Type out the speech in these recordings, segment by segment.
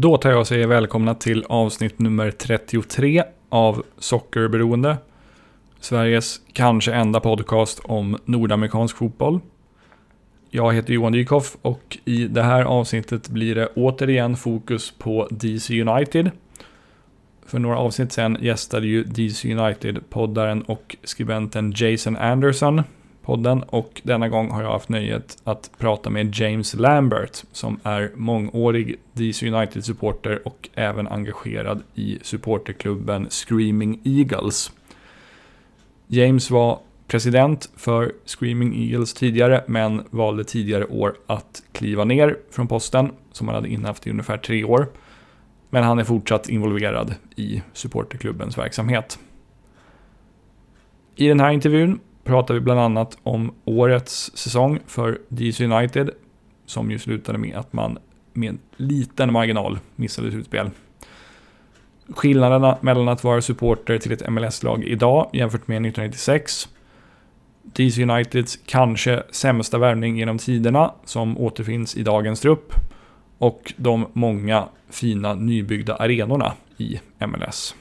Då tar jag och säger välkomna till avsnitt nummer 33 av Sockerberoende. Sveriges kanske enda podcast om nordamerikansk fotboll. Jag heter Johan Dykhoff och i det här avsnittet blir det återigen fokus på DC United. För några avsnitt sen gästade ju DC United-poddaren och skribenten Jason Anderson podden och denna gång har jag haft nöjet att prata med James Lambert som är mångårig DC United-supporter och även engagerad i supporterklubben Screaming Eagles. James var president för Screaming Eagles tidigare men valde tidigare år att kliva ner från posten som han hade innehaft i ungefär tre år. Men han är fortsatt involverad i supporterklubbens verksamhet. I den här intervjun pratar vi bland annat om årets säsong för DC United som ju slutade med att man med en liten marginal missade slutspel. Skillnaderna mellan att vara supporter till ett MLS-lag idag jämfört med 1996. DC Uniteds kanske sämsta värvning genom tiderna som återfinns i dagens trupp. Och de många fina nybyggda arenorna i MLS.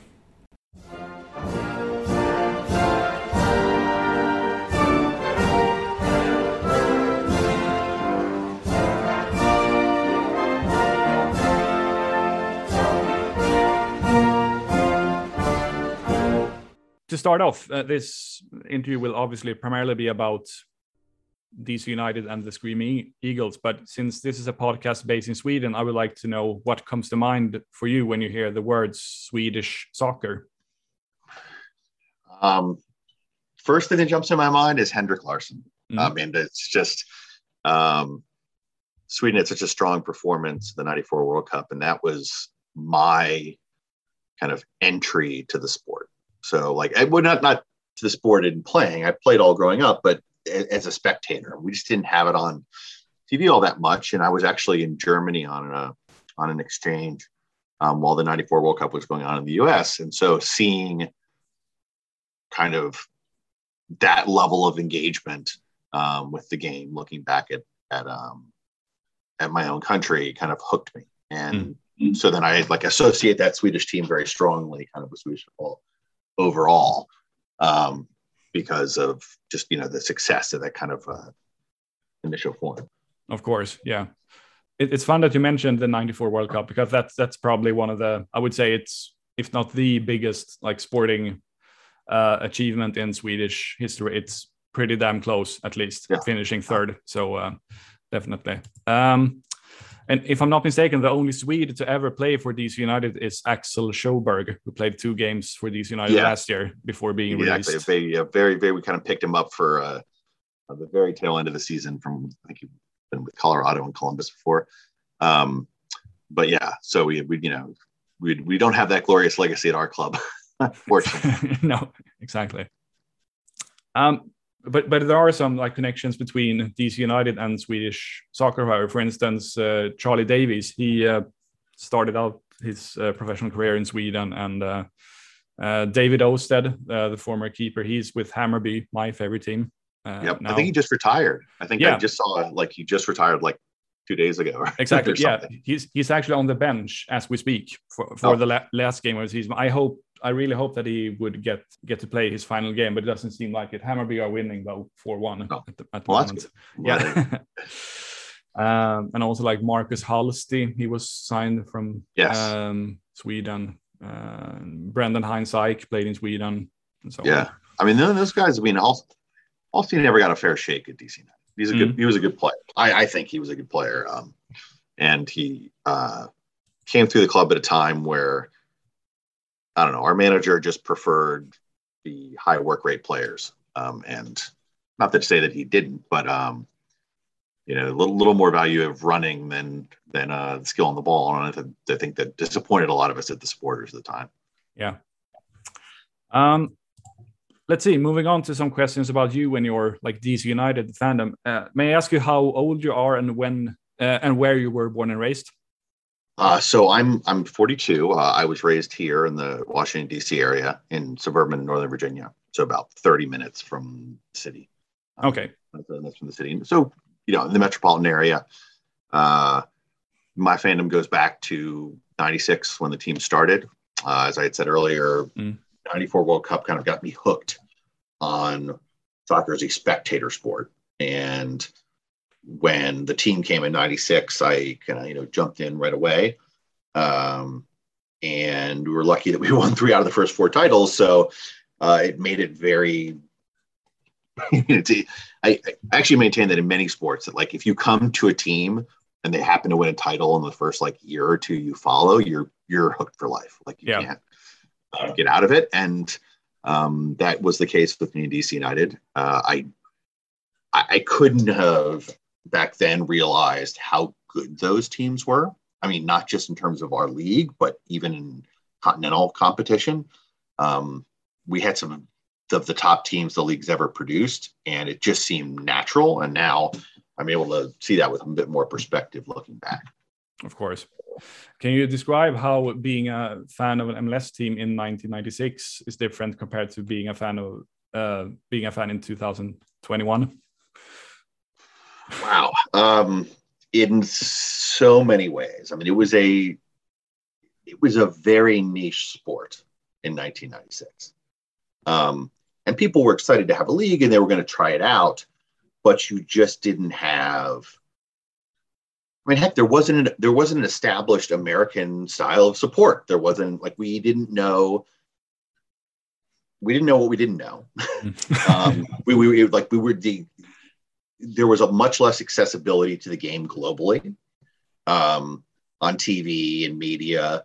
To start off, uh, this interview will obviously primarily be about DC United and the Screaming Eagles. But since this is a podcast based in Sweden, I would like to know what comes to mind for you when you hear the words Swedish soccer. Um, first thing that jumps in my mind is Henrik Larsson. Mm-hmm. I mean, it's just um, Sweden had such a strong performance the '94 World Cup, and that was my kind of entry to the sport. So like I would not not to the sport in playing. I played all growing up, but as a spectator, we just didn't have it on TV all that much. And I was actually in Germany on a on an exchange um, while the '94 World Cup was going on in the U.S. And so seeing kind of that level of engagement um, with the game, looking back at at um, at my own country, kind of hooked me. And mm-hmm. so then I like associate that Swedish team very strongly, kind of with Swedish football overall um, because of just you know the success of that kind of uh, initial form. Of course, yeah. It, it's fun that you mentioned the '94 World Cup because that's that's probably one of the I would say it's if not the biggest like sporting uh, achievement in Swedish history. It's pretty damn close, at least yeah. finishing third. So uh, definitely. Um, and if I'm not mistaken, the only Swede to ever play for DC United is Axel Sjöberg, who played two games for DC United yeah. last year before being exactly. released. Very, very, very. We kind of picked him up for uh, the very tail end of the season. From I think he's been with Colorado and Columbus before. Um, but yeah, so we, we, you know, we we don't have that glorious legacy at our club, fortunately. no, exactly. Um, but but there are some like connections between DC United and Swedish soccer. However, for instance, uh, Charlie Davies he uh, started out his uh, professional career in Sweden, and uh, uh, David Ousted, uh, the former keeper, he's with Hammarby, my favorite team. yep, now. I think he just retired. I think yeah. I just saw like he just retired like two days ago. exactly. yeah, he's he's actually on the bench as we speak for, for oh. the la- last game of the season. I hope I really hope that he would get get to play his final game, but it doesn't seem like it. Hammarby are winning though four one oh. at the, at the well, moment. Yeah. um, and also like Markus Halsti, he was signed from yes. um, Sweden. Uh, Brendan Hines played in Sweden. So yeah, on. I mean those guys. I mean, Hallsty never got a fair shake at DC. He's a good. Mm-hmm. He was a good player. I, I think he was a good player. Um, and he uh, came through the club at a time where I don't know. Our manager just preferred the high work rate players, um, and not to say that he didn't, but um, you know, a little, little more value of running than than uh, skill on the ball. And I think that disappointed a lot of us at the supporters at the time. Yeah. Um, let's see. Moving on to some questions about you and your like DC United fandom. Uh, may I ask you how old you are and when uh, and where you were born and raised? Uh, so I'm I'm 42. Uh, I was raised here in the Washington D.C. area in suburban Northern Virginia, so about 30 minutes from the city. Um, okay, that's from the city. So you know, in the metropolitan area, uh, my fandom goes back to 96 when the team started. Uh, as I had said earlier, mm. 94 World Cup kind of got me hooked on soccer as a spectator sport. And when the team came in 96, I kind of, you know, jumped in right away. Um, and we were lucky that we won three out of the first four titles. So uh, it made it very, I, I actually maintain that in many sports that like if you come to a team and they happen to win a title in the first like year or two you follow, you're you're hooked for life. Like you yeah. can't uh, get out of it. And um, that was the case with me in DC United. Uh, I I couldn't have back then realized how good those teams were. I mean, not just in terms of our league, but even in continental competition. Um, we had some of the top teams the league's ever produced, and it just seemed natural. And now I'm able to see that with a bit more perspective looking back. Of course. Can you describe how being a fan of an MLS team in 1996 is different compared to being a fan of uh, being a fan in 2021? Wow. Um, in so many ways. I mean, it was a it was a very niche sport in 1996. Um, and people were excited to have a league and they were going to try it out, but you just didn't have I mean, heck, there wasn't an, there wasn't an established American style of support. There wasn't like we didn't know we didn't know what we didn't know. um, we, we like we were the there was a much less accessibility to the game globally um, on TV and media.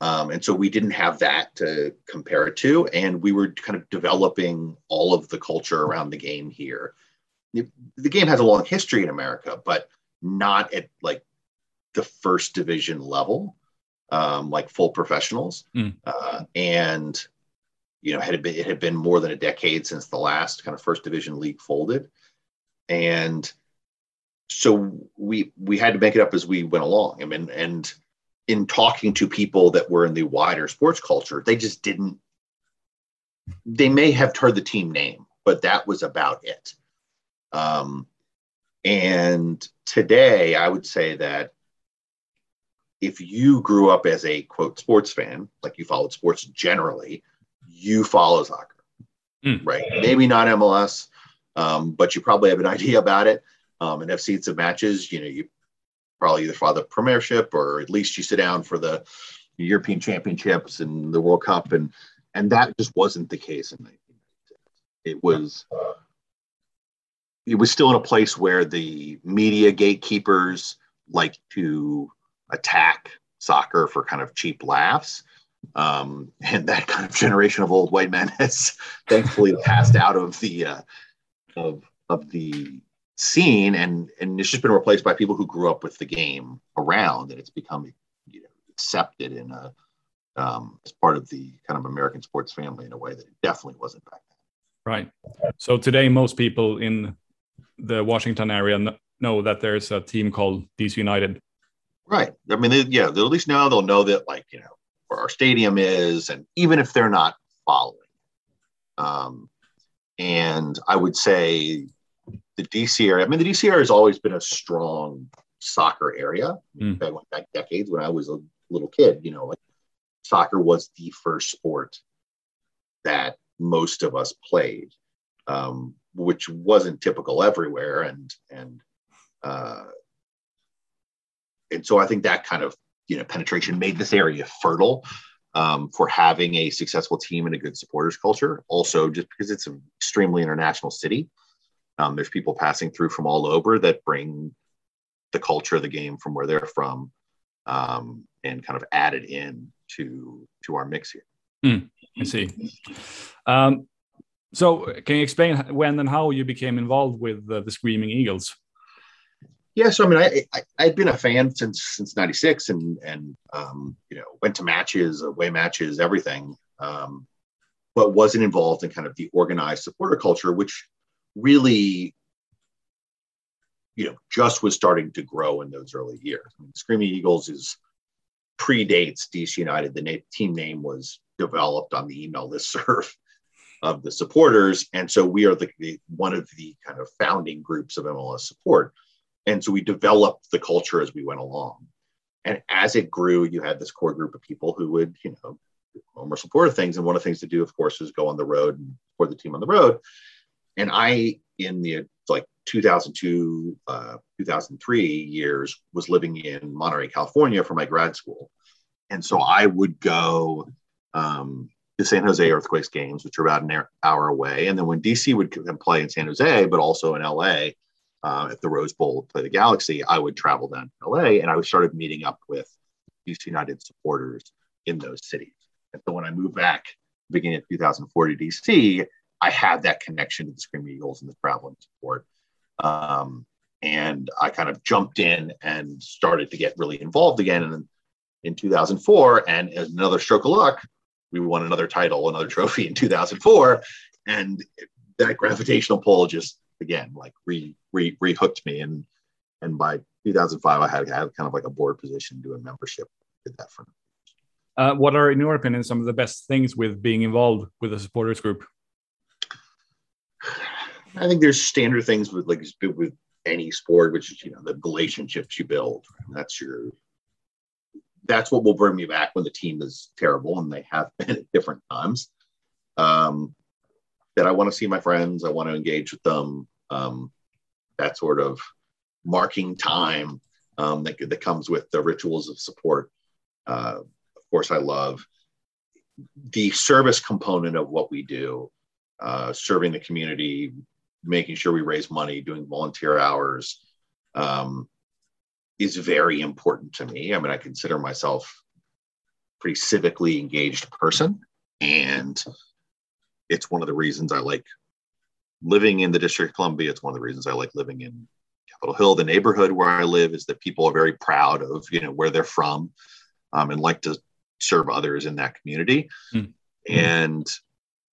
Um, and so we didn't have that to compare it to. And we were kind of developing all of the culture around the game here. The game has a long history in America, but not at like the first division level, um, like full professionals. Mm. Uh, and you know, had it, been, it had been more than a decade since the last kind of first division league folded, and so we we had to make it up as we went along. I mean, and in talking to people that were in the wider sports culture, they just didn't. They may have heard the team name, but that was about it. Um, and today, I would say that if you grew up as a quote sports fan, like you followed sports generally, you follow soccer, mm. right? Maybe not MLS, um, but you probably have an idea about it um, and have seen some matches. You know, you probably either follow the Premiership or at least you sit down for the European Championships and the World Cup, and and that just wasn't the case in 1996. It was it was still in a place where the media gatekeepers like to attack soccer for kind of cheap laughs. Um, and that kind of generation of old white men has thankfully passed out of the uh, of of the scene, and and it's just been replaced by people who grew up with the game around, and it's become you know, accepted in a um, as part of the kind of American sports family in a way that it definitely wasn't back then. Right. So today, most people in the Washington area know that there's a team called DC United. Right. I mean, they, yeah, at least now they'll know that, like, you know, where our stadium is, and even if they're not following. Um, and I would say the DC area, I mean, the DC area has always been a strong soccer area. Mm. I went back decades when I was a little kid, you know, like soccer was the first sport that most of us played, um, which wasn't typical everywhere. And, and, uh, and so I think that kind of you know penetration made this area fertile um, for having a successful team and a good supporters culture. Also, just because it's an extremely international city, um, there's people passing through from all over that bring the culture of the game from where they're from um, and kind of add it in to to our mix here. Mm, I see. Um, so, can you explain when and how you became involved with the Screaming Eagles? Yeah, so I mean, I, I had been a fan since since '96, and and um, you know went to matches, away matches, everything, um, but wasn't involved in kind of the organized supporter culture, which really, you know, just was starting to grow in those early years. I mean, Screaming Eagles is predates DC United. The team name was developed on the email list serve of the supporters, and so we are the, the one of the kind of founding groups of MLS support and so we developed the culture as we went along And as it grew, you had this core group of people who would, you know, more support things. And one of the things to do, of course, is go on the road and support the team on the road. And I, in the like 2002, uh, 2003 years, was living in Monterey, California for my grad school. And so I would go um, to San Jose Earthquakes games, which are about an hour away. And then when DC would play in San Jose, but also in LA, uh, at the Rose Bowl play the Galaxy, I would travel down to LA and I would started meeting up with DC United supporters in those cities. And so when I moved back beginning of 2004 to DC, I had that connection to the Screaming Eagles and the traveling support. Um, and I kind of jumped in and started to get really involved again. And in 2004, and as another stroke of luck, we won another title, another trophy in 2004. And that gravitational pull just again like re re rehooked me and and by 2005 I had, had kind of like a board position doing membership. Did that for me. Uh, what are, in your opinion, some of the best things with being involved with a supporters group? I think there's standard things with like with any sport, which is you know the relationships you build. That's your that's what will bring me back when the team is terrible, and they have been at different times. Um, that I want to see my friends, I want to engage with them. Um, that sort of marking time um, that, that comes with the rituals of support. Uh, of course, I love the service component of what we do, uh, serving the community, making sure we raise money, doing volunteer hours, um, is very important to me. I mean, I consider myself a pretty civically engaged person, and it's one of the reasons I like living in the District of Columbia. It's one of the reasons I like living in Capitol Hill. The neighborhood where I live is that people are very proud of you know where they're from, um, and like to serve others in that community. Mm. And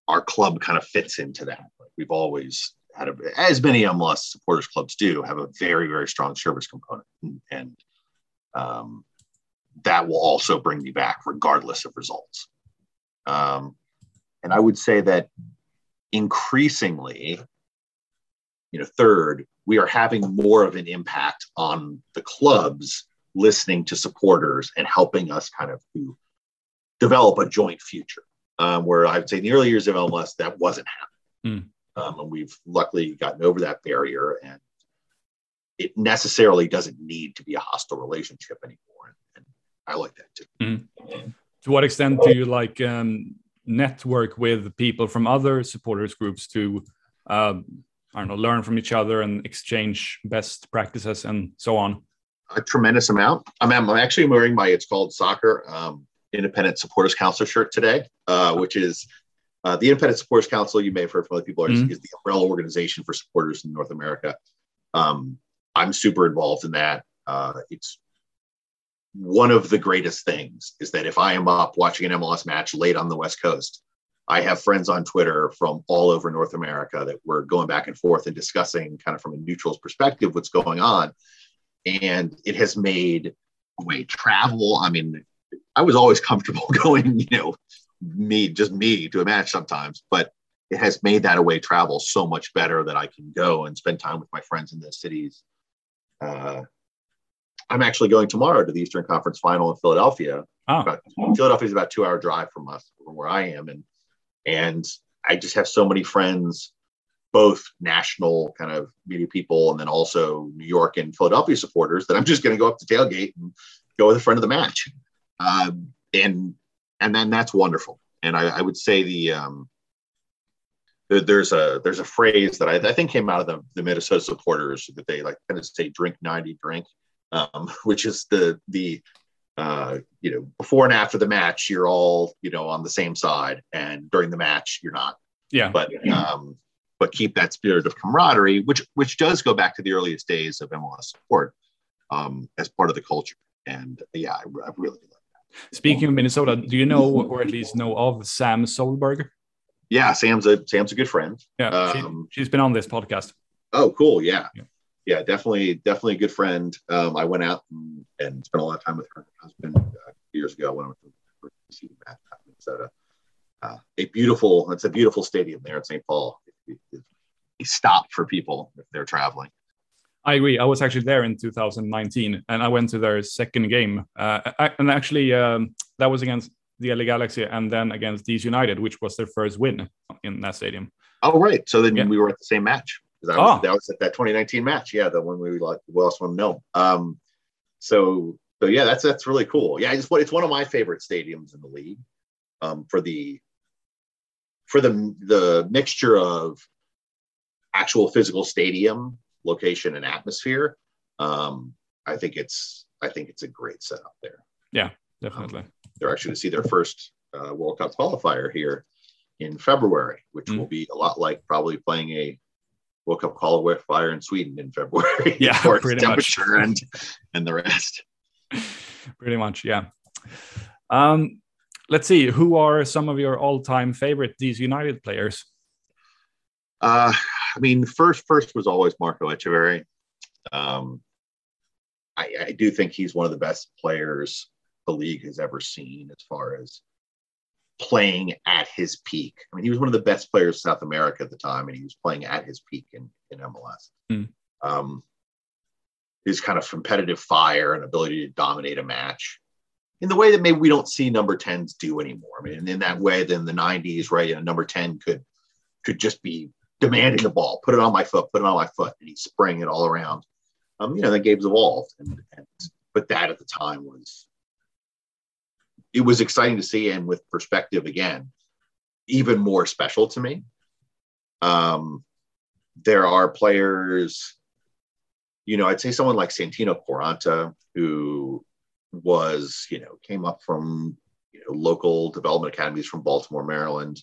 our club kind of fits into that. Like we've always had a, as many MLS supporters clubs do have a very very strong service component, and, and um, that will also bring me back regardless of results. Um, and I would say that increasingly, you know, third, we are having more of an impact on the clubs listening to supporters and helping us kind of to develop a joint future. Um, where I'd say in the early years of MLS, that wasn't happening. Mm. Um, and we've luckily gotten over that barrier and it necessarily doesn't need to be a hostile relationship anymore. And, I like that too. Mm. To what extent do you like um, network with people from other supporters groups to um, I don't know learn from each other and exchange best practices and so on. A tremendous amount. I'm, I'm actually wearing my it's called soccer um, Independent Supporters Council shirt today, uh, which is uh, the Independent Supporters Council. You may have heard from other people mm-hmm. is, the umbrella organization for supporters in North America. Um, I'm super involved in that. Uh, it's one of the greatest things is that if I am up watching an MLS match late on the West Coast, I have friends on Twitter from all over North America that we're going back and forth and discussing kind of from a neutral's perspective what's going on. And it has made way travel. I mean, I was always comfortable going, you know, me, just me to a match sometimes, but it has made that away travel so much better that I can go and spend time with my friends in the cities. Uh, I'm actually going tomorrow to the Eastern Conference Final in Philadelphia. Oh. Philadelphia is about two hour drive from us, from where I am, and and I just have so many friends, both national kind of media people, and then also New York and Philadelphia supporters that I'm just going to go up to tailgate and go with a friend of the match, um, and and then that's wonderful. And I, I would say the um, there's a there's a phrase that I, I, think came out of the, the Minnesota supporters that they like kind of say drink 90 drink um, which is the the uh, you know before and after the match you're all you know on the same side, and during the match you're not. Yeah. But um, but keep that spirit of camaraderie, which which does go back to the earliest days of MLS support um, as part of the culture. And yeah, I, I really like that. Speaking of Minnesota, do you know or at least know of Sam Solberg? Yeah, Sam's a Sam's a good friend. Yeah, um, she, has been on this podcast. Oh, cool. Yeah. yeah yeah, definitely, definitely a good friend. Um, I went out and, and, spent a lot of time with her husband uh, years ago when I went to see match in Minnesota. Uh, a beautiful, it's a beautiful stadium there in St. Paul. It, it, it, stop for people if they're traveling. I agree. I was actually there in 2019, and I went to their second game, uh, and actually um, that was against the LA Galaxy, and then against DC United, which was their first win in that stadium. Oh, right. So then yeah. we were at the same match. That was, oh. that was at that 2019 match. Yeah, the one we like we lost one no. Um, so so yeah, that's that's really cool. Yeah, it's it's one of my favorite stadiums in the league. Um, for the for the the mixture of actual physical stadium location and atmosphere, um, I think it's I think it's a great setup there. Yeah, definitely. Um, they're actually going to see their first uh, World Cup qualifier here in February, which mm. will be a lot like probably playing a World Cup fire in Sweden in February. Yeah, pretty temperature much. and and the rest. pretty much, yeah. Um, let's see. Who are some of your all-time favorite DC United players? Uh, I mean, first first was always Marco Etcheverry. Um, I, I do think he's one of the best players the league has ever seen as far as playing at his peak. I mean, he was one of the best players in South America at the time, and he was playing at his peak in, in MLS. Mm. Um, his kind of competitive fire and ability to dominate a match in the way that maybe we don't see number 10s do anymore. I mean, in that way, then the 90s, right? You know, number 10 could could just be demanding the ball, put it on my foot, put it on my foot, and he's spraying it all around. Um, you know, the game's evolved, and, and but that at the time was it was exciting to see, and with perspective again, even more special to me. Um, there are players, you know, I'd say someone like Santino Quaranta, who was, you know, came up from you know, local development academies from Baltimore, Maryland,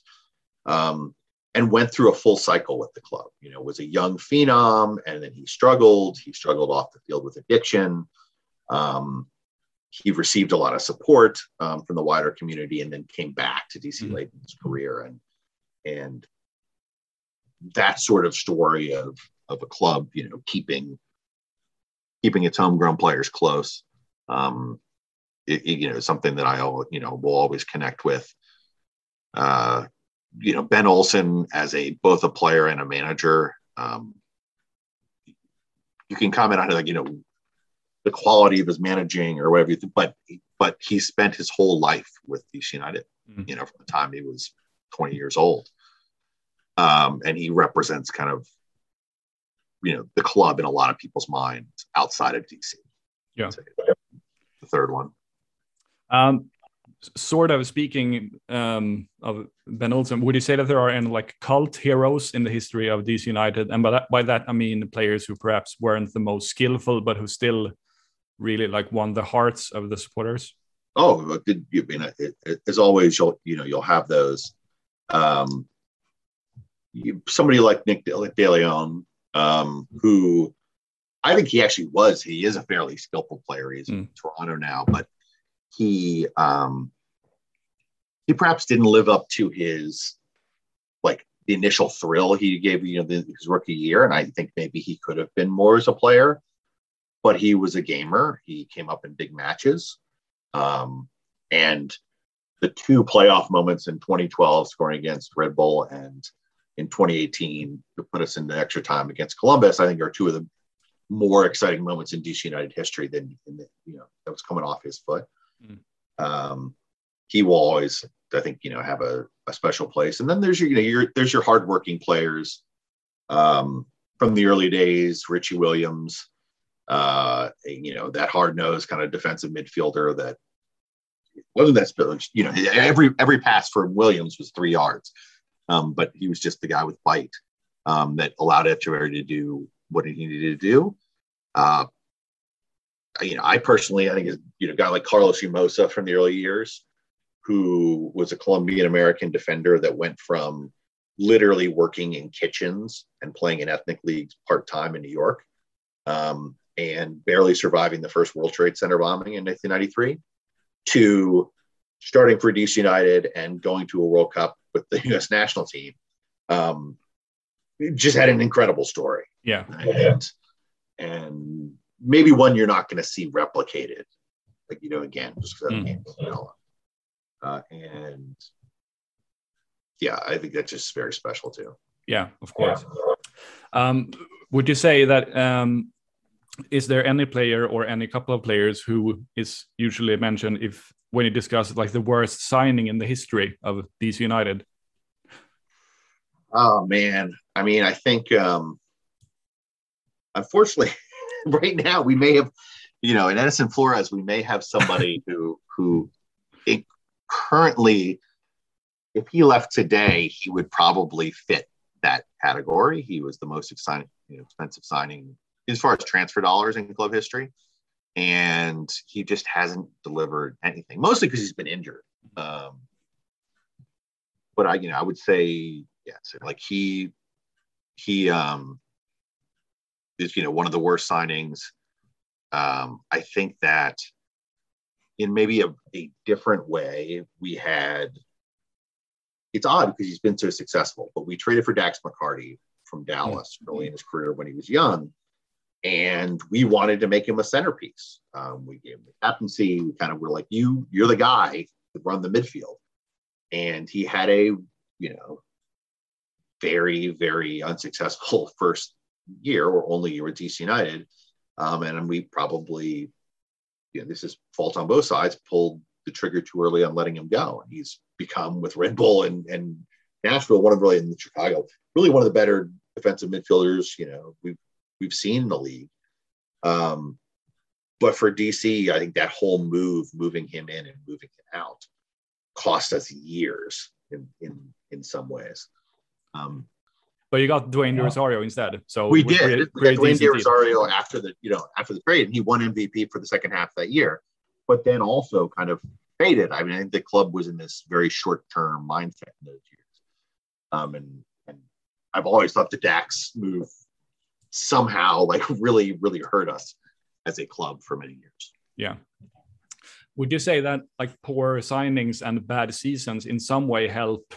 um, and went through a full cycle with the club. You know, was a young phenom, and then he struggled. He struggled off the field with addiction. Um, he received a lot of support um, from the wider community and then came back to DC mm-hmm. late in his career and and that sort of story of of a club you know keeping keeping its homegrown players close um it, it, you know something that I you know will always connect with uh you know Ben Olsen as a both a player and a manager um you can comment on it like you know the quality of his managing or whatever you think, but but he spent his whole life with DC United, mm-hmm. you know, from the time he was 20 years old. Um, and he represents kind of you know the club in a lot of people's minds outside of DC. Yeah. The third one. Um, sort of speaking um, of Ben Olsen, would you say that there are any like cult heroes in the history of DC United? And by that, by that I mean players who perhaps weren't the most skillful, but who still really like won the hearts of the supporters? Oh, did you mean it, it, as always? You'll you know you'll have those. Um, you, somebody like Nick De, De Leon, um, who I think he actually was. He is a fairly skillful player. He's mm. in Toronto now, but he um, he perhaps didn't live up to his like the initial thrill he gave you know the, his rookie year, and I think maybe he could have been more as a player but he was a gamer. He came up in big matches. Um, and the two playoff moments in 2012, scoring against Red Bull, and in 2018 to put us into extra time against Columbus, I think are two of the more exciting moments in DC United history than the, you know that was coming off his foot. Mm. Um, he will always, I think, you know, have a, a special place. And then there's your, you know, your there's your hardworking players um, from the early days, Richie Williams, uh, you know, that hard nosed kind of defensive midfielder that wasn't that spillage. you know every every pass for Williams was three yards, um, but he was just the guy with bite um, that allowed Etcheverry to do what he needed to do. Uh, you know, I personally I think is you know a guy like Carlos Llamosa from the early years, who was a Colombian American defender that went from literally working in kitchens and playing in ethnic leagues part time in New York. Um, and barely surviving the first World Trade Center bombing in 1993 to starting for DC United and going to a World Cup with the U.S. national team. Um, just had an incredible story. Yeah. And, and maybe one you're not going to see replicated, like, you know, again, just because mm. of uh, and yeah, I think that's just very special too. Yeah, of course. Um, would you say that um, is there any player or any couple of players who is usually mentioned if when you discuss like the worst signing in the history of DC United? Oh man, I mean, I think um, unfortunately, right now we may have, you know, in Edison Flores, we may have somebody who who it, currently, if he left today, he would probably fit that category. He was the most exciting, you know, expensive signing as far as transfer dollars in club history, and he just hasn't delivered anything. Mostly because he's been injured. Um, but I, you know, I would say yes. Like he, he um, is you know one of the worst signings. Um, I think that in maybe a, a different way, we had. It's odd because he's been so successful, but we traded for Dax McCarty from Dallas mm-hmm. early in his career when he was young, and we wanted to make him a centerpiece. Um, we gave him the captaincy. We kind of were like, "You, you're the guy to run the midfield," and he had a, you know, very, very unsuccessful first year or only year with DC United. Um, and we probably, you know, this is fault on both sides, pulled the trigger too early on letting him go. And he's become with Red Bull and, and Nashville, one of really in Chicago, really one of the better defensive midfielders, you know, we've, we've seen in the league. Um, but for DC, I think that whole move, moving him in and moving him out, cost us years in in in some ways. Um, but you got Dwayne De Rosario instead. So we did. Pretty, pretty Dwayne De Rosario after the you know after the trade, and he won MVP for the second half that year. But then also kind of faded. I mean, I think the club was in this very short term mindset in those years. Um, and and I've always thought the Dax move somehow like really really hurt us as a club for many years. Yeah. Would you say that like poor signings and bad seasons in some way help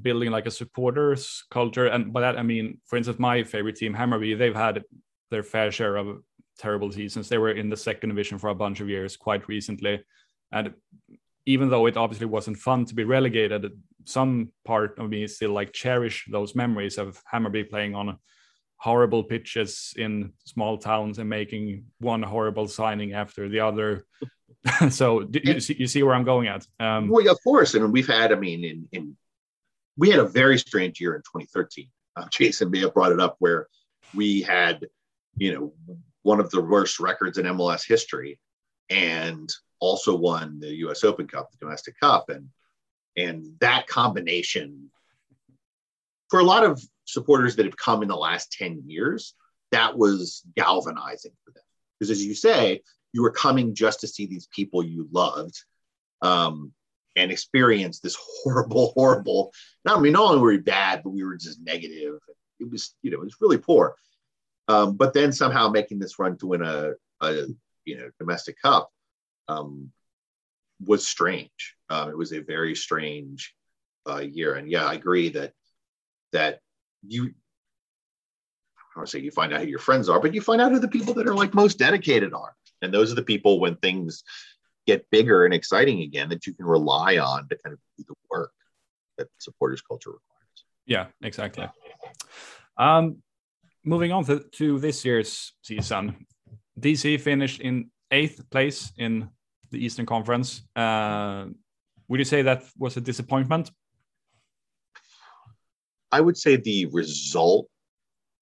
building like a supporters culture. And by that I mean, for instance, my favorite team, Hammarby, they've had their fair share of terrible seasons. They were in the second division for a bunch of years quite recently. And even though it obviously wasn't fun to be relegated, some part of me still like cherish those memories of Hammarby playing on horrible pitches in small towns and making one horrible signing after the other. so you see, you see where I'm going at. Um, well, of course, and we've had, I mean, in, in we had a very strange year in 2013. Uh, Jason may have brought it up where we had, you know, one of the worst records in MLS history, and also won the U.S. Open Cup, the domestic cup, and and that combination for a lot of supporters that have come in the last 10 years, that was galvanizing for them. Because as you say, you were coming just to see these people you loved. Um, and experience this horrible, horrible. Not I mean, not only were we bad, but we were just negative. It was, you know, it was really poor. Um, but then somehow making this run to win a, a you know, domestic cup um, was strange. Um, it was a very strange uh, year, and yeah, I agree that that you. I don't say you find out who your friends are, but you find out who the people that are like most dedicated are, and those are the people when things get bigger and exciting again that you can rely on to kind of do the work that supporters culture requires. Yeah, exactly. Um, moving on to, to this year's season, DC finished in eighth place in the Eastern Conference. Uh, would you say that was a disappointment? I would say the result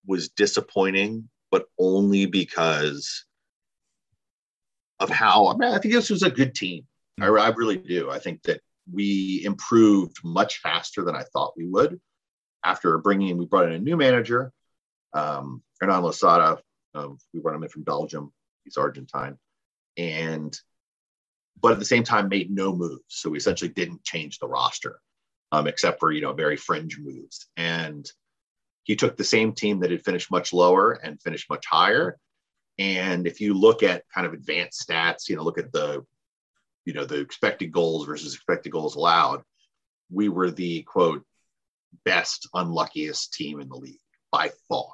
was disappointing, but only because of how I mean, I think this was a good team. I, I really do. I think that we improved much faster than I thought we would after bringing in, we brought in a new manager, um, Hernan Losada. Um, we brought him in from Belgium. He's Argentine, and but at the same time made no moves. So we essentially didn't change the roster, um, except for you know very fringe moves. And he took the same team that had finished much lower and finished much higher, and if you look at kind of advanced stats, you know, look at the, you know, the expected goals versus expected goals allowed, we were the quote best unluckiest team in the league by far.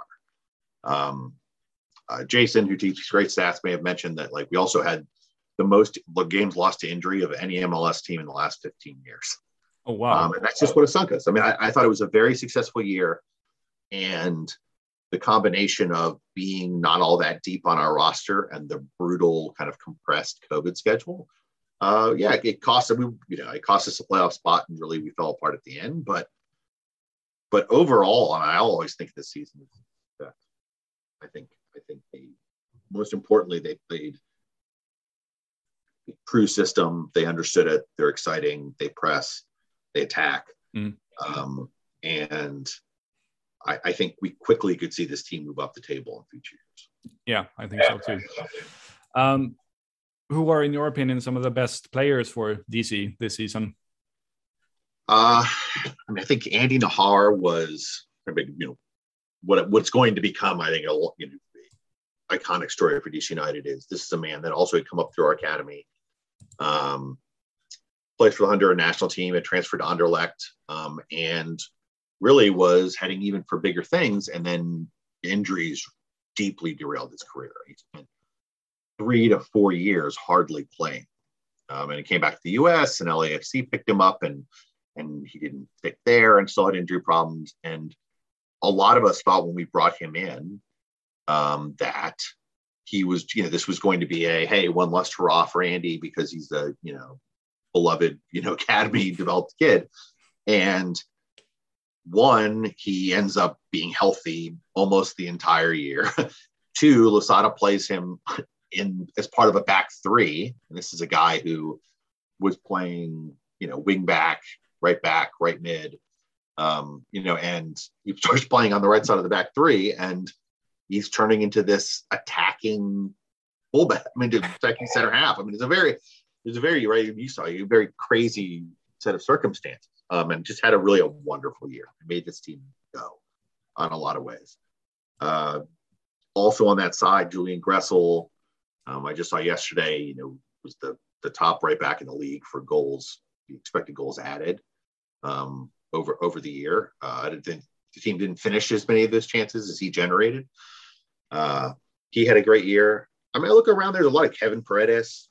Um, uh, Jason, who teaches great stats, may have mentioned that like we also had the most games lost to injury of any MLS team in the last 15 years. Oh wow! Um, and that's just what it sunk us. I mean, I, I, thought it was a very successful year, and the combination of being not all that deep on our roster and the brutal kind of compressed COVID schedule, uh, yeah, it cost us. We, you know, it cost us a playoff spot, and really we fell apart at the end. But, but overall, and I always think this season, is I think, I think they, most importantly, they played crew system. They understood it. They're exciting. They press. They attack. Mm. Um, and I, I, think we quickly could see this team move up the table in future years. Yeah, I think so too. Um, who are, in your opinion, some of the best players for DC this season? Uh, I mean, I think Andy Najar was, I mean, you know, what what's going to become, I think, a you know, iconic story for DC United is this is a man that also had come up through our academy, um, played for the Honduran national team, had transferred to Anderlecht, um, and really was heading even for bigger things. And then injuries deeply derailed his career. He spent three to four years hardly playing. Um, and he came back to the US and LAFC picked him up and and he didn't stick there and still had injury problems. And a lot of us thought when we brought him in um, that he was, you know, this was going to be a hey, one less hurrah for Andy because he's a, you know, beloved, you know, academy developed kid. And one, he ends up being healthy almost the entire year. Two, Losada plays him in as part of a back three. And this is a guy who was playing, you know, wing back, right back, right mid, um, you know, and he starts playing on the right side of the back three, and he's turning into this attacking fullback. I mean, attacking center half. I mean, it's a very, it's a very right. You saw a very crazy set of circumstances, um, and just had a really a wonderful year. Made this team go on a lot of ways. Uh, also on that side, Julian Gressel, um, I just saw yesterday, you know, was the the top right back in the league for goals, expected goals added um, over over the year. Uh, I didn't the team didn't finish as many of those chances as he generated. Uh, he had a great year. I mean, I look around. There's a lot of Kevin Paredes,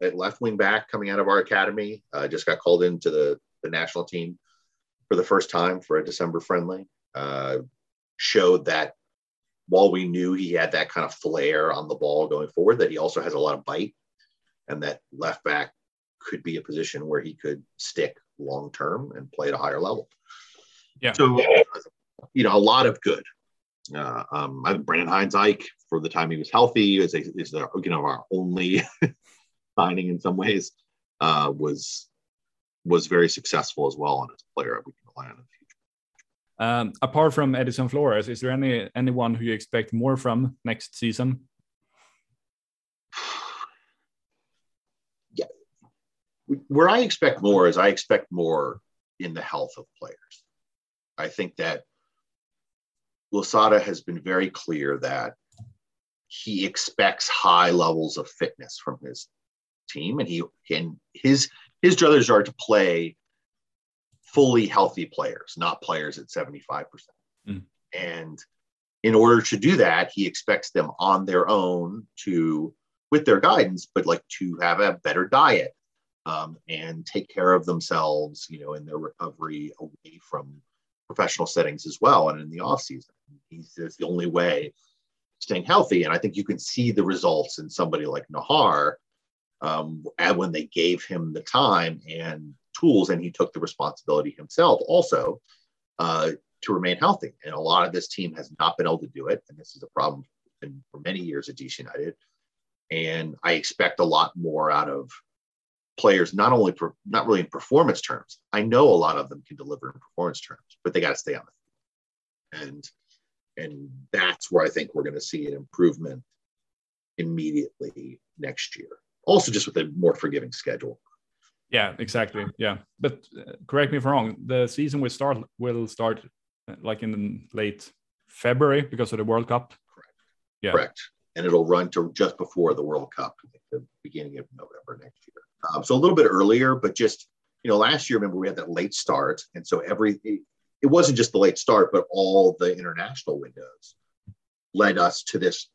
left wing back coming out of our academy. Uh, just got called into the the national team for the first time for a December friendly. Uh, showed that while we knew he had that kind of flair on the ball going forward, that he also has a lot of bite, and that left back could be a position where he could stick long term and play at a higher level. Yeah. So, you know, a lot of good. Uh, um, I think Brendan Hines-Ike, for the time he was healthy, is, a, is the, you know our only signing in some ways, uh, was was very successful as well and as a player we can rely on in the future. um, apart from Edison Flores, is there any anyone who you expect more from next season? Yeah, where I expect more is I expect more in the health of players. I think that Losada has been very clear that he expects high levels of fitness from his team, and he and his his druthers are to play fully healthy players, not players at 75%. Mm. And in order to do that, he expects them on their own to, with their guidance, but like to have a better diet um, and take care of themselves, you know, in their recovery away from professional settings as well and in the off season. He's the only way staying healthy. And I think you can see the results in somebody like Najar um, and when they gave him the time and tools, and he took the responsibility himself also uh, to remain healthy. And a lot of this team has not been able to do it, and this is a problem for many years at DC United. And I expect a lot more out of players, not only per, not really in performance terms. I know a lot of them can deliver in performance terms, but they got to stay on the field. And and that's where I think we're going to see an improvement immediately next year. Also, just with a more forgiving schedule. Yeah, exactly. Yeah, but uh, correct me if I'm wrong. The season will start will start uh, like in late February because of the World Cup. Correct. Yeah. Correct. And it'll run to just before the World Cup, the beginning of November next year. Um, so a little bit earlier, but just you know, last year remember we had that late start, and so every it, it wasn't just the late start, but all the international windows led us to this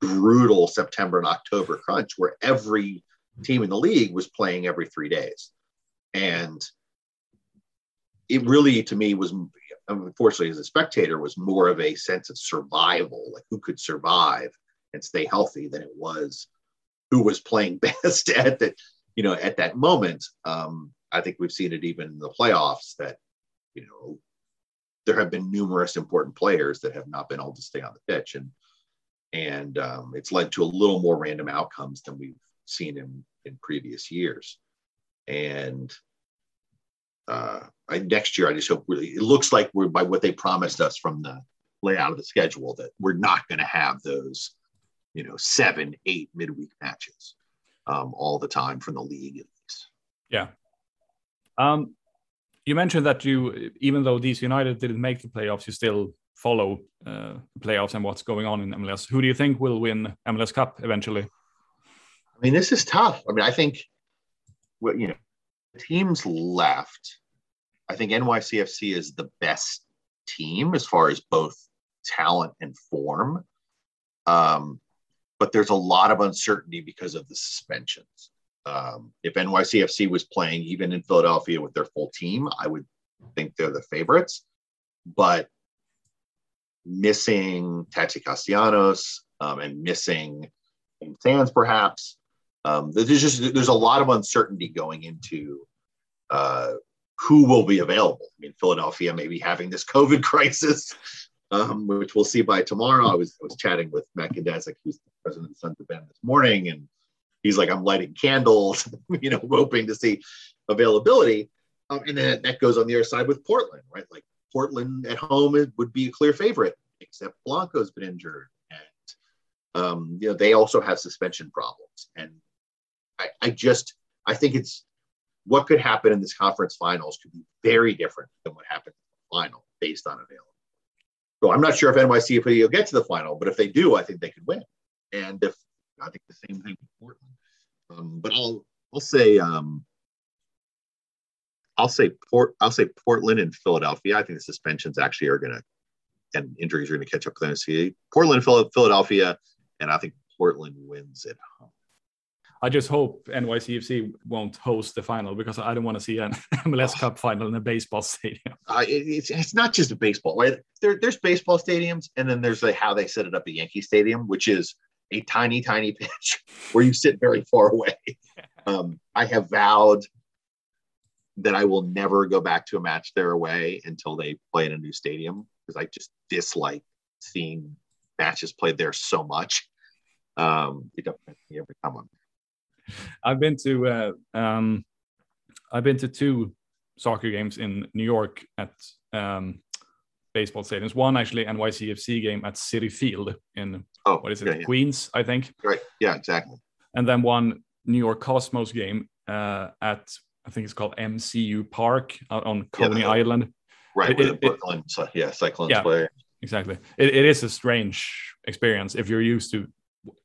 brutal September and October crunch where every team in the league was playing every three days. And it really, to me, was unfortunately, as a spectator, was more of a sense of survival, like who could survive and stay healthy, than it was who was playing best at that, you know, at that moment. Um, I think we've seen it even in the playoffs that, you know, there have been numerous important players that have not been able to stay on the pitch, and and um, it's led to a little more random outcomes than we've seen in in previous years. And uh, I, next year, I just hope really it looks like we're by what they promised us from the layout of the schedule that we're not going to have those, you know, seven, eight midweek matches um, all the time from the league at least. Yeah. Um, you mentioned that you, even though DC United didn't make the playoffs, you still follow uh, playoffs and what's going on in MLS. Who do you think will win MLS Cup eventually? I mean, this is tough. I mean, I think what you know, teams left. I think NYCFC is the best team as far as both talent and form. Um, but there's a lot of uncertainty because of the suspensions. Um, if NYCFC was playing even in Philadelphia with their full team, I would think they're the favorites. But missing Taty Castellanos um, and missing Sands, perhaps, um, there's just there's a lot of uncertainty going into uh, who will be available. I mean, Philadelphia may be having this COVID crisis, um, which we'll see by tomorrow. I was I was chatting with Matt Kandezek, who's the president of Sons of Ben this morning, and he's like, I'm lighting candles, you know, hoping to see availability. Um, and then that goes on the other side with Portland, right? Like Portland at home would be a clear favorite, except Blanco's been injured, and um, you know they also have suspension problems. And I, I just I think it's what could happen in this conference finals could be very different than what happened in the final based on availability. So I'm not sure if NYC will get to the final, but if they do, I think they could win. And if I think the same thing with Portland. Um, but I'll I'll say um, I'll say Port I'll say Portland and Philadelphia. I think the suspensions actually are going to and injuries are going to catch up with NYC. Portland, Philadelphia, and I think Portland wins at home. I just hope NYCFC won't host the final because I don't want to see an MLS Cup final in a baseball stadium. Uh, it, it's, it's not just a baseball, right? There, there's baseball stadiums, and then there's like how they set it up at Yankee Stadium, which is a tiny, tiny pitch where you sit very far away. Um, I have vowed that I will never go back to a match there away until they play in a new stadium because I just dislike seeing matches played there so much. Um, it doesn't every time I'm I've been to uh, um, I've been to two soccer games in New York at um, baseball stadiums. One actually NYCFC game at Citi Field in oh, what is it, yeah, Queens, I think. Right. Yeah, exactly. And then one New York Cosmos game uh, at I think it's called MCU Park out on Coney yeah, Island. Right. It, it, Brooklyn, so, yeah, Cyclones yeah, play. Exactly. It, it is a strange experience if you're used to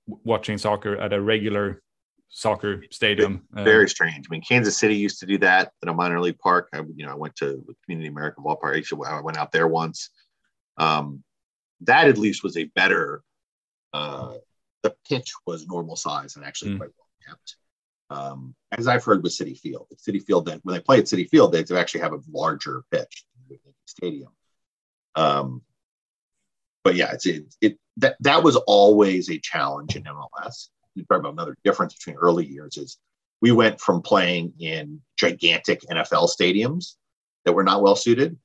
watching soccer at a regular soccer stadium. Very uh, strange. I mean, Kansas City used to do that in a minor league park. I, you know, I went to Community American Ballpark. Actually, I went out there once. Um, that at least was a better. Uh, the pitch was normal size and actually mm. quite well kept. Um, as I've heard with Citi Field, at Citi Field, that when they play at Citi Field, they actually have a larger pitch stadium. Um, but yeah, it's it, it that that was always a challenge in MLS you talk about another difference between early years is we went from playing in gigantic NFL stadiums that were not well suited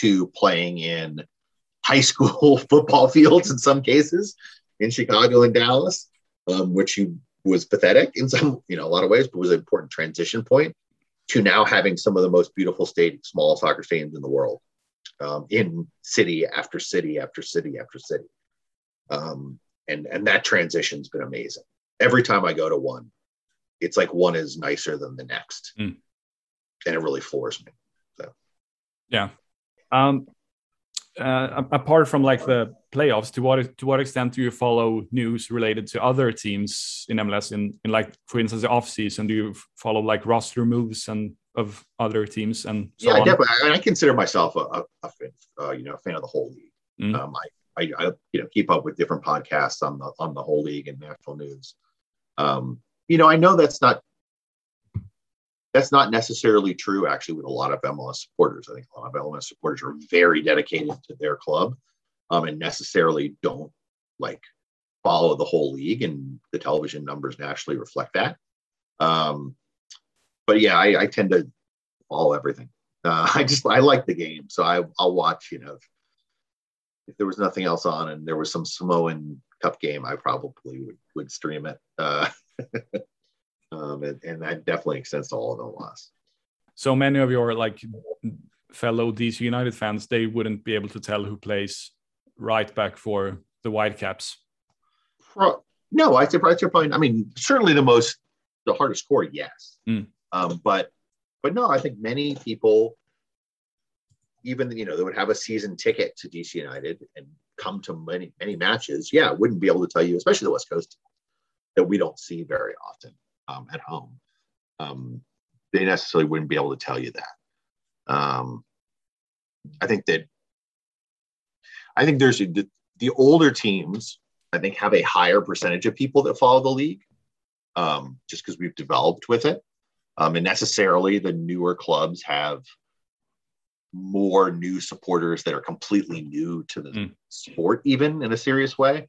to playing in high school football fields in some cases in Chicago and Dallas, um, which you, was pathetic in some, you know, a lot of ways, but was an important transition point to now having some of the most beautiful state, small soccer stadiums in the world, um, in city after city after city after city. Um, and, and that transition's been amazing every time I go to one, it's like one is nicer than the next. Mm. And it really floors me. So, yeah. Um, uh, apart from like the playoffs, to what to what extent do you follow news related to other teams in MLS? In, in like, for instance, the off season, do you follow like roster moves and of other teams and so yeah, on? definitely. I, I, consider myself a, a, a fan, uh, you know, a fan of the whole league. Mm. Um, I, I, I, you know, keep up with different podcasts on the on the whole league and national news. Um, you know, I know that's not that's not necessarily true actually with a lot of MLS supporters. I think a lot of MLS supporters are very dedicated to their club um, and necessarily don't like follow the whole league, and the television numbers nationally reflect that. Um, but yeah, I, I, tend to follow everything. Uh, I just I like the game, so I, I'll watch. You know, if there was nothing else on and there was some Samoan Cup game, I probably would, would stream it. Uh, um, and, and, that definitely extends to all of MLS. So many of your like fellow DC United fans, they wouldn't be able to tell who plays right back for the Whitecaps. Pro- no, I think your point. I mean, certainly the most, the hardest core, yes. Mm. Um, but, but no, I think many people, even you know, they would have a season ticket to DC United and come to many many matches, yeah, wouldn't be able to tell you, especially the West Coast, that we don't see very often um, at home. Um, they necessarily wouldn't be able to tell you that. Um, I think that I think there's the, the, older teams. I think have a higher percentage of people that follow the league, um, just because we've developed with it, um, and necessarily the newer clubs have more new supporters that are completely new to the mm. sport, even in a serious way,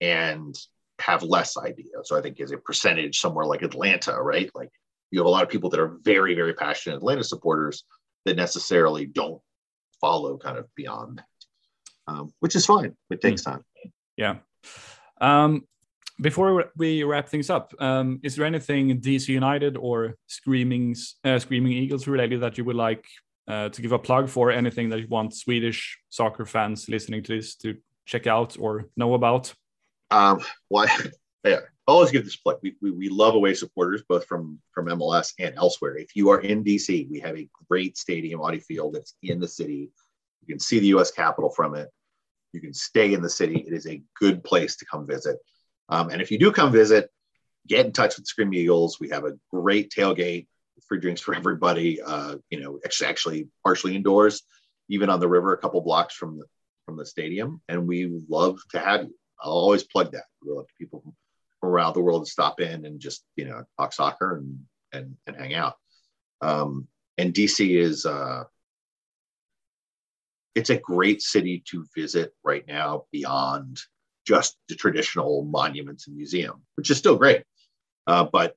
and have less idea. So I think as a percentage, somewhere like Atlanta, right? Like you have a lot of people that are very, very passionate Atlanta supporters that necessarily don't follow kind of beyond that, um, which is fine. It takes mm. time. Yeah. Um, before we wrap things up, um, is there anything DC United or Screaming uh, Screaming Eagles related that you would like uh, to give a plug for anything that you want Swedish soccer fans listening to this to check out or know about? Um, well, yeah, always give this plug. We, we, we love away supporters, both from, from MLS and elsewhere. If you are in DC, we have a great stadium, Audi Field, that's in the city. You can see the U.S. Capitol from it. You can stay in the city. It is a good place to come visit. Um, and if you do come visit, get in touch with Screaming Eagles. We have a great tailgate free drinks for everybody. Uh, you know, it's actually partially indoors, even on the river, a couple blocks from the from the stadium. And we love to have you. I'll always plug that. We'll love people from around the world to stop in and just you know talk soccer and and, and hang out. Um, and DC is uh, it's a great city to visit right now beyond just the traditional monuments and museum, which is still great. Uh, but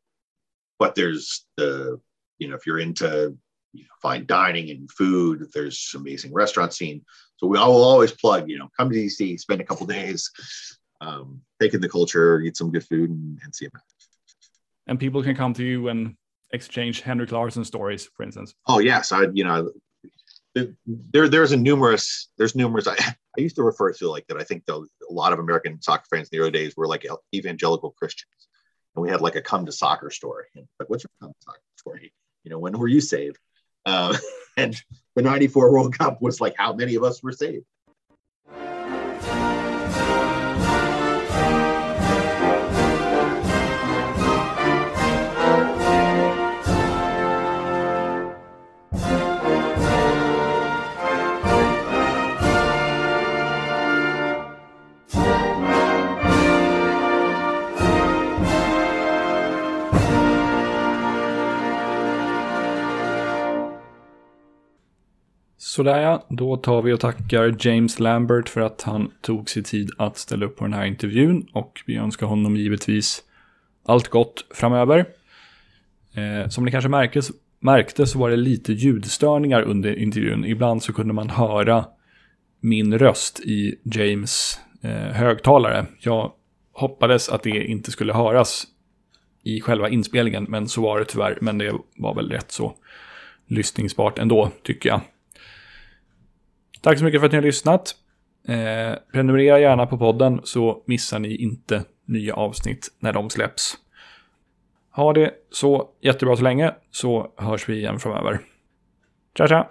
but there's the you know, if you're into you know, fine dining and food, there's amazing restaurant scene. So we all will always plug, you know, come to DC, spend a couple days, um, take in the culture, eat some good food, and, and see a match. And people can come to you and exchange Henrik Larsson stories, for instance. Oh yes, I you know there there's a numerous there's numerous I, I used to refer to like that I think though a lot of American soccer fans in the early days were like evangelical Christians and we had like a come to soccer story like what's your come to soccer story you know, when were you saved? Uh, and the 94 World Cup was like how many of us were saved? Sådär ja, då tar vi och tackar James Lambert för att han tog sig tid att ställa upp på den här intervjun och vi önskar honom givetvis allt gott framöver. Eh, som ni kanske märkte, märkte så var det lite ljudstörningar under intervjun. Ibland så kunde man höra min röst i James eh, högtalare. Jag hoppades att det inte skulle höras i själva inspelningen, men så var det tyvärr. Men det var väl rätt så lyssningsbart ändå, tycker jag. Tack så mycket för att ni har lyssnat. Eh, prenumerera gärna på podden så missar ni inte nya avsnitt när de släpps. Ha det så jättebra så länge så hörs vi igen framöver. Tja tja!